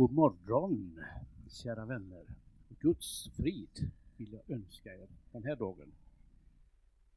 God morgon, kära vänner. Guds frid vill jag önska er den här dagen.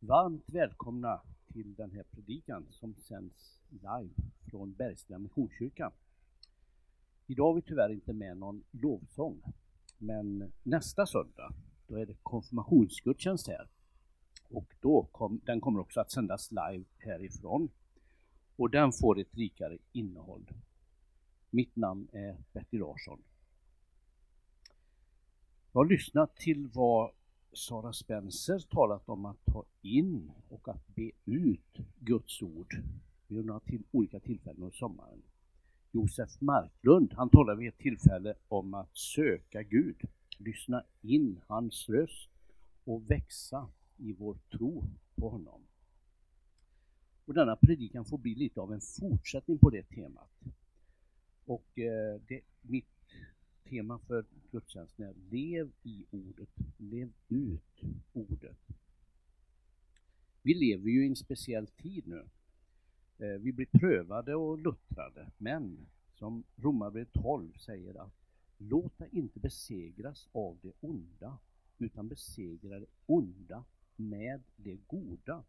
Varmt välkomna till den här predikan som sänds live från Bergstena Missionskyrka. Idag har vi tyvärr inte med någon lovsång, men nästa söndag då är det konfirmationsgudstjänst här. Och då kom, den kommer också att sändas live härifrån. Och den får ett rikare innehåll. Mitt namn är Bertil Larsson. Jag har lyssnat till vad Sara Spencer talat om att ta in och att be ut Guds ord vid några till, olika tillfällen under sommaren. Josef Marklund, han talade vid ett tillfälle om att söka Gud, lyssna in hans röst och växa i vår tro på honom. Och denna predikan får bli lite av en fortsättning på det temat. Och eh, det, mitt tema för gudstjänsten är Lev i ordet, lev ut ordet. Vi lever ju i en speciell tid nu. Eh, vi blir prövade och luttrade, men som Romarbrevet 12 säger att låt dig inte besegras av det onda, utan besegra det onda med det goda.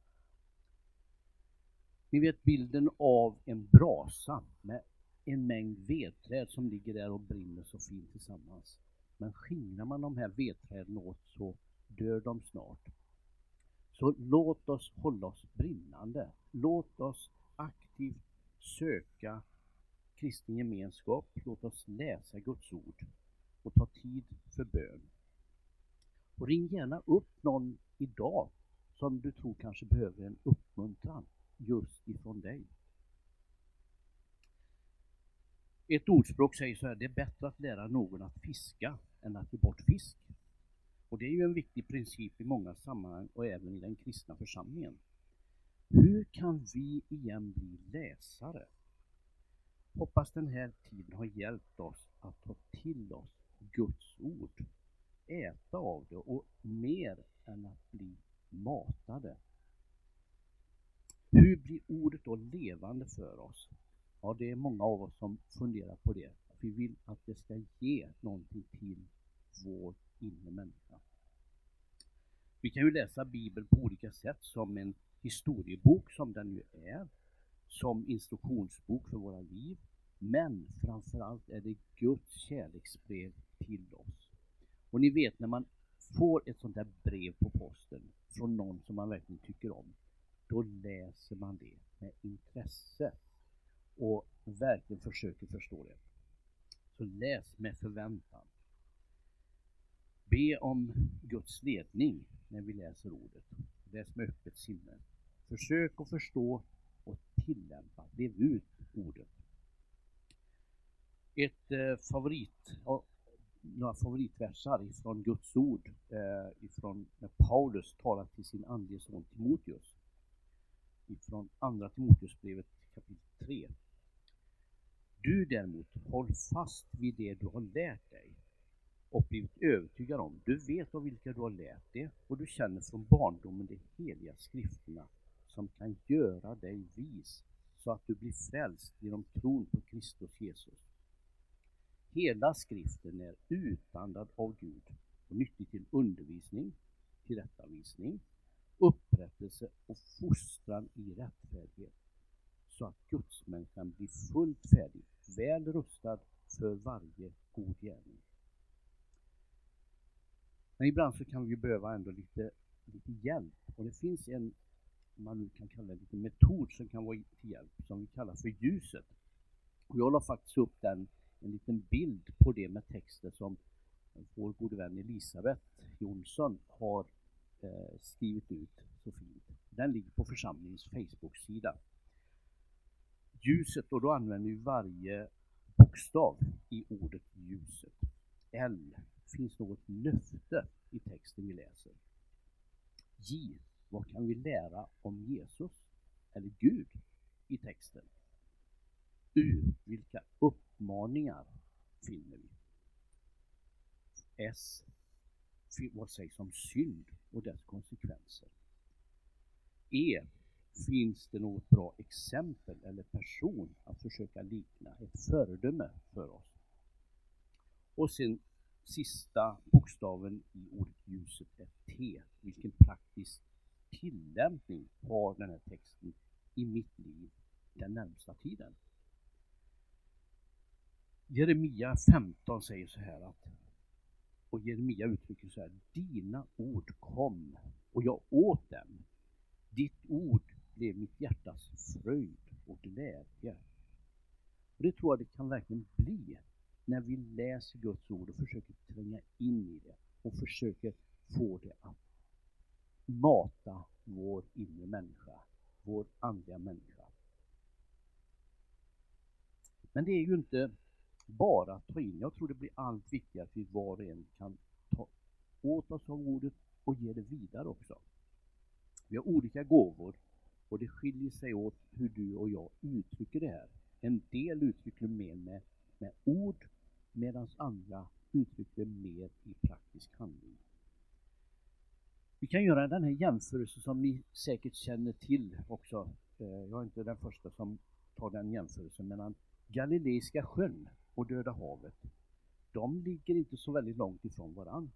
Ni vet bilden av en brasa med en mängd vedträd som ligger där och brinner så fint tillsammans. Men skingrar man de här vedträden åt så dör de snart. Så låt oss hålla oss brinnande. Låt oss aktivt söka kristen gemenskap. Låt oss läsa Guds ord och ta tid för bön. Och ring gärna upp någon idag som du tror kanske behöver en uppmuntran just ifrån dig. Ett ordspråk säger så här, det är bättre att lära någon att fiska än att ge bort fisk. Och det är ju en viktig princip i många sammanhang och även i den kristna församlingen. Hur kan vi igen bli läsare? Hoppas den här tiden har hjälpt oss att ta till oss Guds ord, äta av det och mer än att bli matade. Hur blir ordet då levande för oss? Ja, det är många av oss som funderar på det. Vi vill att det ska ge någonting till vår inre människa. Vi kan ju läsa Bibeln på olika sätt, som en historiebok som den ju är, som instruktionsbok för våra liv, men framförallt är det Guds kärleksbrev till oss. Och ni vet när man får ett sånt där brev på posten från någon som man verkligen tycker om, då läser man det med intresse och verkligen försöker förstå det. Så läs med förväntan. Be om Guds ledning när vi läser ordet. Läs med öppet sinne. Försök att förstå och tillämpa, lev ut ordet. Ett eh, favorit, några favoritversar ifrån Guds ord, eh, ifrån när Paulus talar till sin andlige son Timoteus. Ifrån andra Timoteusbrevet kapitel 3. Du däremot, håll fast vid det du har lärt dig och blivit övertygad om. Du vet av vilka du har lärt det och du känner från barndomen de heliga skrifterna som kan göra dig vis så att du blir frälst genom tron på Kristus Jesus. Hela skriften är utandad av Gud och nyttig till undervisning, tillrättavisning, upprättelse och fostran i rättfärdighet så att gudsmänniskan blir fullt färdig, väl rustad för varje god gärning. Men ibland så kan vi behöva ändå lite, lite hjälp och det finns en, man nu kan kalla det lite metod som kan vara till hjälp, som vi kallar för ljuset. Och jag la faktiskt upp den, en liten bild på det med texter som vår gode vän Elisabeth Jonsson har eh, skrivit ut så fint. Den ligger på församlingens Facebook-sida ljuset och då använder vi varje bokstav i ordet ljuset. L. Finns något löfte i texten vi läser? J. Vad kan vi lära om Jesus eller Gud i texten? U. Vilka uppmaningar finner vi? S. Vad sägs om synd och dess konsekvenser? E Finns det något bra exempel eller person att försöka likna, ett föredöme för oss? Och sen sista bokstaven i ordet ljuset är T. Vilken praktisk tillämpning har den här texten i mitt liv den närmsta tiden? Jeremia 15 säger så här att och Jeremia uttrycker så här, dina ord kom och jag åt dem. Ditt ord blev mitt hjärtas fröjd och glädje. Och det tror jag det kan verkligen bli när vi läser Guds ord och försöker tränga in i det och försöker få det att mata vår inre människa, vår andliga människa. Men det är ju inte bara att ta in. Jag tror det blir allt viktigare att vi var och en kan ta åt oss av ordet och ge det vidare också. Vi har olika gåvor och det skiljer sig åt hur du och jag uttrycker det här. En del uttrycker mer med, med ord medan andra uttrycker mer i praktisk handling. Vi kan göra den här jämförelsen som ni säkert känner till också. Eh, jag är inte den första som tar den jämförelsen mellan Galileiska sjön och Döda havet. De ligger inte så väldigt långt ifrån varandra.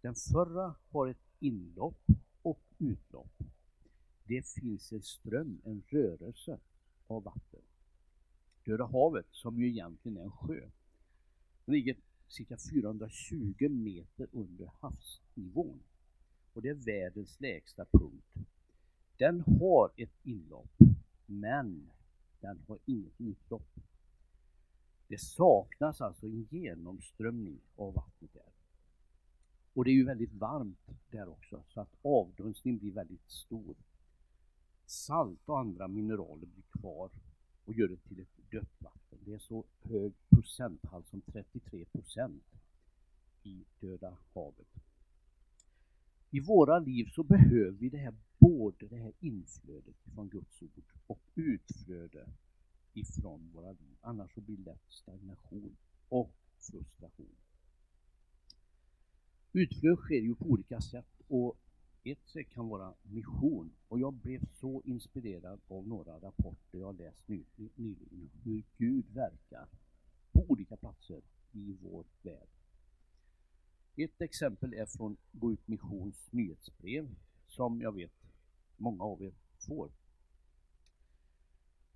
Den förra har ett inlopp och utlopp. Det finns en ström, en rörelse av vatten. Döda havet, som ju egentligen är en sjö, ligger cirka 420 meter under havsnivån. Och det är världens lägsta punkt. Den har ett inlopp, men den har inget utlopp. Det saknas alltså en genomströmning av vattnet där. Och det är ju väldigt varmt där också, så att avdunstningen blir väldigt stor. Salt och andra mineraler blir kvar och gör det till ett dött vatten. Det är så hög procenthalt som 33 procent i Döda havet. I våra liv så behöver vi det här, både det här inflödet från Guds ord och utflöde ifrån våra liv. Annars så blir det lätt stagnation och frustration. Utflöde sker ju på olika sätt och ett sätt kan vara mission. Och jag blev så inspirerad av några rapporter jag läst nyligen hur Gud verkar på olika platser i vår värld. Ett exempel är från Gå ut missions nyhetsbrev som jag vet många av er får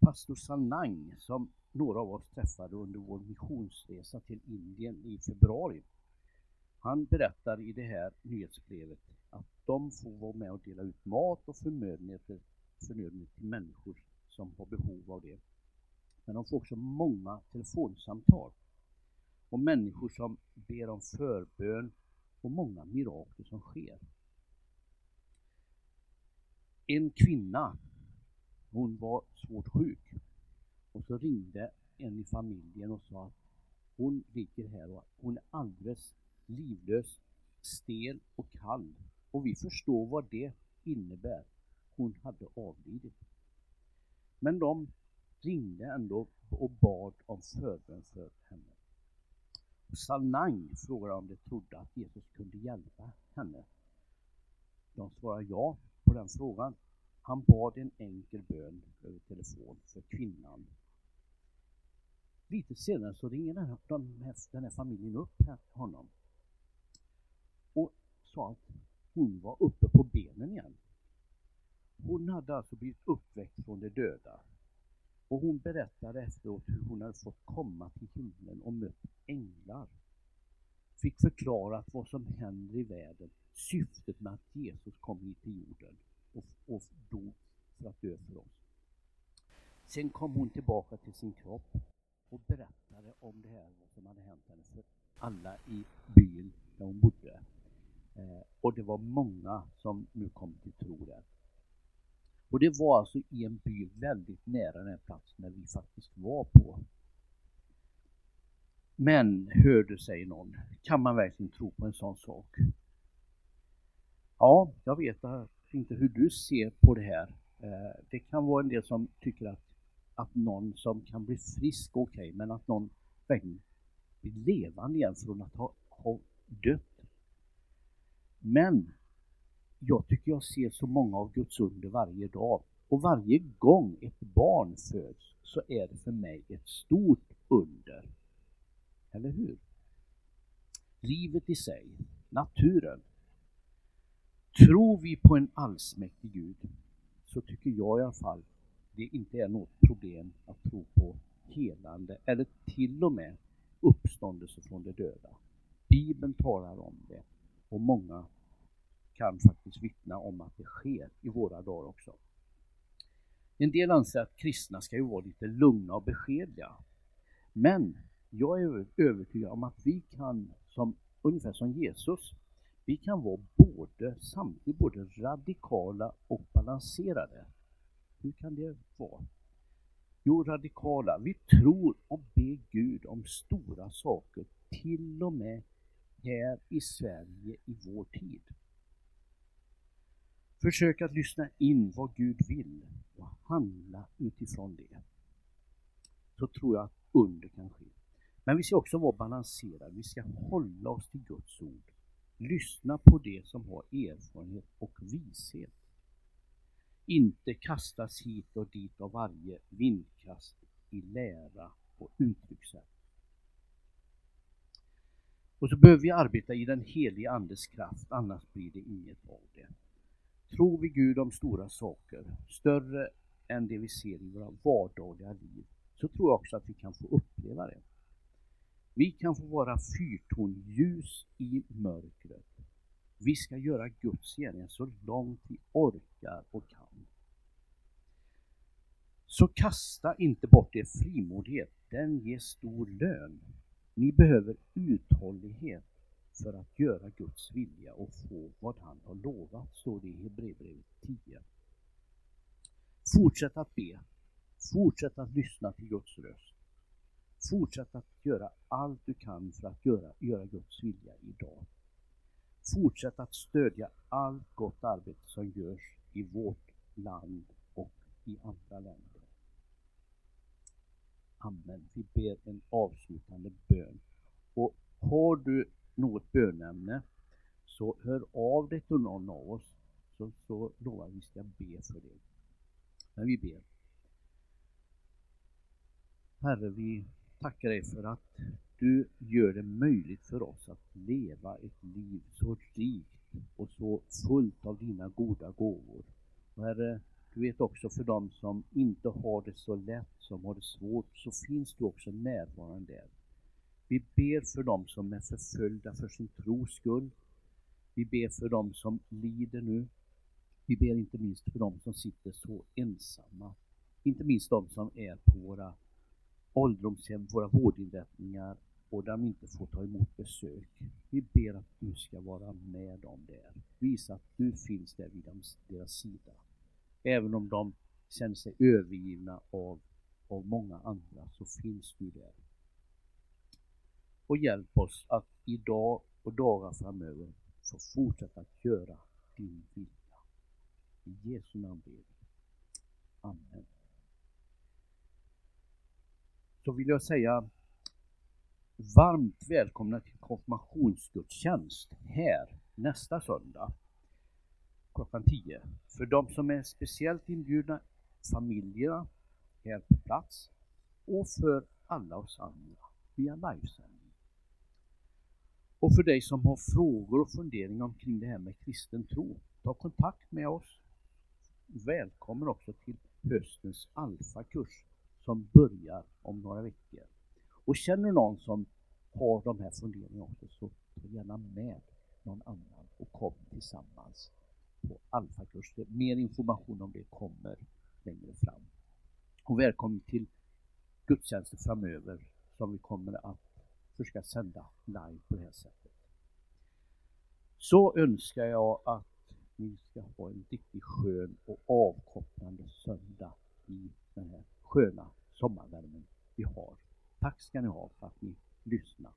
pastor Sanang som några av oss träffade under vår missionsresa till Indien i februari. Han berättar i det här nyhetsbrevet att de får vara med och dela ut mat och förnödenheter, förnödenheter till människor som har behov av det. Men de får också många telefonsamtal och människor som ber om förbön och många mirakel som sker. En kvinna hon var svårt sjuk. Och så ringde en i familjen och sa att hon ligger här och hon är alldeles livlös, stel och kall. Och vi förstår vad det innebär. Hon hade avlidit. Men de ringde ändå och bad om förbön för henne. Salnang frågade om de trodde att Jesus kunde hjälpa henne. De svarade ja på den frågan. Han bad en enkel bön över telefon för kvinnan. Lite senare så ringer den här, den här familjen upp honom och sa att hon var uppe på benen igen. Hon hade alltså blivit uppväckt från de döda. Och hon berättade efteråt hur hon hade fått komma till himlen och mött änglar. Fick förklarat vad som händer i världen, syftet med att Jesus kom hit till jorden och, och dog för att dö för oss. Sen kom hon tillbaka till sin kropp och berättade om det här vad som hade hänt henne för alla i byn där hon bodde. Det var många som nu kom till tro där. Och det var alltså i en by väldigt nära den platsen där vi faktiskt var på. Men, hörde sig någon, kan man verkligen tro på en sån sak? Ja, jag vet inte hur du ser på det här. Eh, det kan vara en del som tycker att, att någon som kan bli frisk, okej, okay, men att någon verkligen blir levande igen från att ha, ha dött. Men jag tycker jag ser så många av Guds under varje dag. Och varje gång ett barn föds så är det för mig ett stort under. Eller hur? livet i sig, naturen. Tror vi på en allsmäktig Gud så tycker jag i alla fall det inte är något problem att tro på helande eller till och med uppståndelse från de döda. Bibeln talar om det och många kan faktiskt vittna om att det sker i våra dagar också. En del anser att kristna ska ju vara lite lugna och beskedliga. Men jag är övertygad om att vi kan, som, ungefär som Jesus, vi kan vara både, samtidigt både radikala och balanserade. Hur kan det vara? Jo, radikala. Vi tror och ber Gud om stora saker, till och med här i Sverige i vår tid. Försök att lyssna in vad Gud vill och handla utifrån det. Så tror jag att under kan ske. Men vi ska också vara balanserade. Vi ska hålla oss till Guds ord. Lyssna på det som har erfarenhet och vishet. Inte kastas hit och dit av varje vindkast i lära och uttryckssätt. Och så behöver vi arbeta i den helige Andes kraft, annars blir det inget av det. Tror vi Gud om stora saker, större än det vi ser i våra vardagliga liv, så tror jag också att vi kan få uppleva det. Vi kan få vara fyrtonljus i mörkret. Vi ska göra Guds gärningar så långt vi orkar och kan. Så kasta inte bort er frimodighet, den ger stor lön. Ni behöver uthållighet för att göra Guds vilja och få vad han har lovat, står det i Hebreerbrevet 10. Fortsätt att be. Fortsätt att lyssna till Guds röst. Fortsätt att göra allt du kan för att göra, göra Guds vilja idag. Fortsätt att stödja allt gott arbete som görs i vårt land och i andra länder. Amen. Vi ber en avslutande bön. Och har du något bönämne så hör av dig till någon av oss så, så lovar vi ska be för dig. Men vi ber. Herre, vi tackar dig för att du gör det möjligt för oss att leva ett liv så rikt och så fullt av dina goda gåvor. Och herre, vet också för dem som inte har det så lätt, som har det svårt, så finns du också närvarande där. Vi ber för dem som är förföljda för sin tros skull. Vi ber för dem som lider nu. Vi ber inte minst för dem som sitter så ensamma. Inte minst de som är på våra ålderdomshem, våra vårdinrättningar och där de inte får ta emot besök. Vi ber att du ska vara med dem där. Visa att du finns där vid deras sida. Även om de känner sig övergivna av, av många andra så finns du där. Och hjälp oss att idag och dagar framöver få fortsätta att göra din vilja. I Jesu namn ber vi. Amen. Så vill jag säga varmt välkomna till konfirmationsgudstjänst här nästa söndag klockan 10. För de som är speciellt inbjudna, familjerna här på plats och för alla oss andra via livesändning. Och för dig som har frågor och funderingar omkring det här med kristen tro, ta kontakt med oss. Välkommen också till höstens alfakurs som börjar om några veckor. Och känner någon som har de här funderingarna också så ta gärna med någon annan och kom tillsammans på alfakurs. Mer information om det kommer längre fram. Och välkommen till gudstjänster framöver som vi kommer att försöka sända live på det här sättet. Så önskar jag att ni ska ha en riktigt skön och avkopplande söndag i den här sköna sommarvärmen vi har. Tack ska ni ha för att ni lyssnat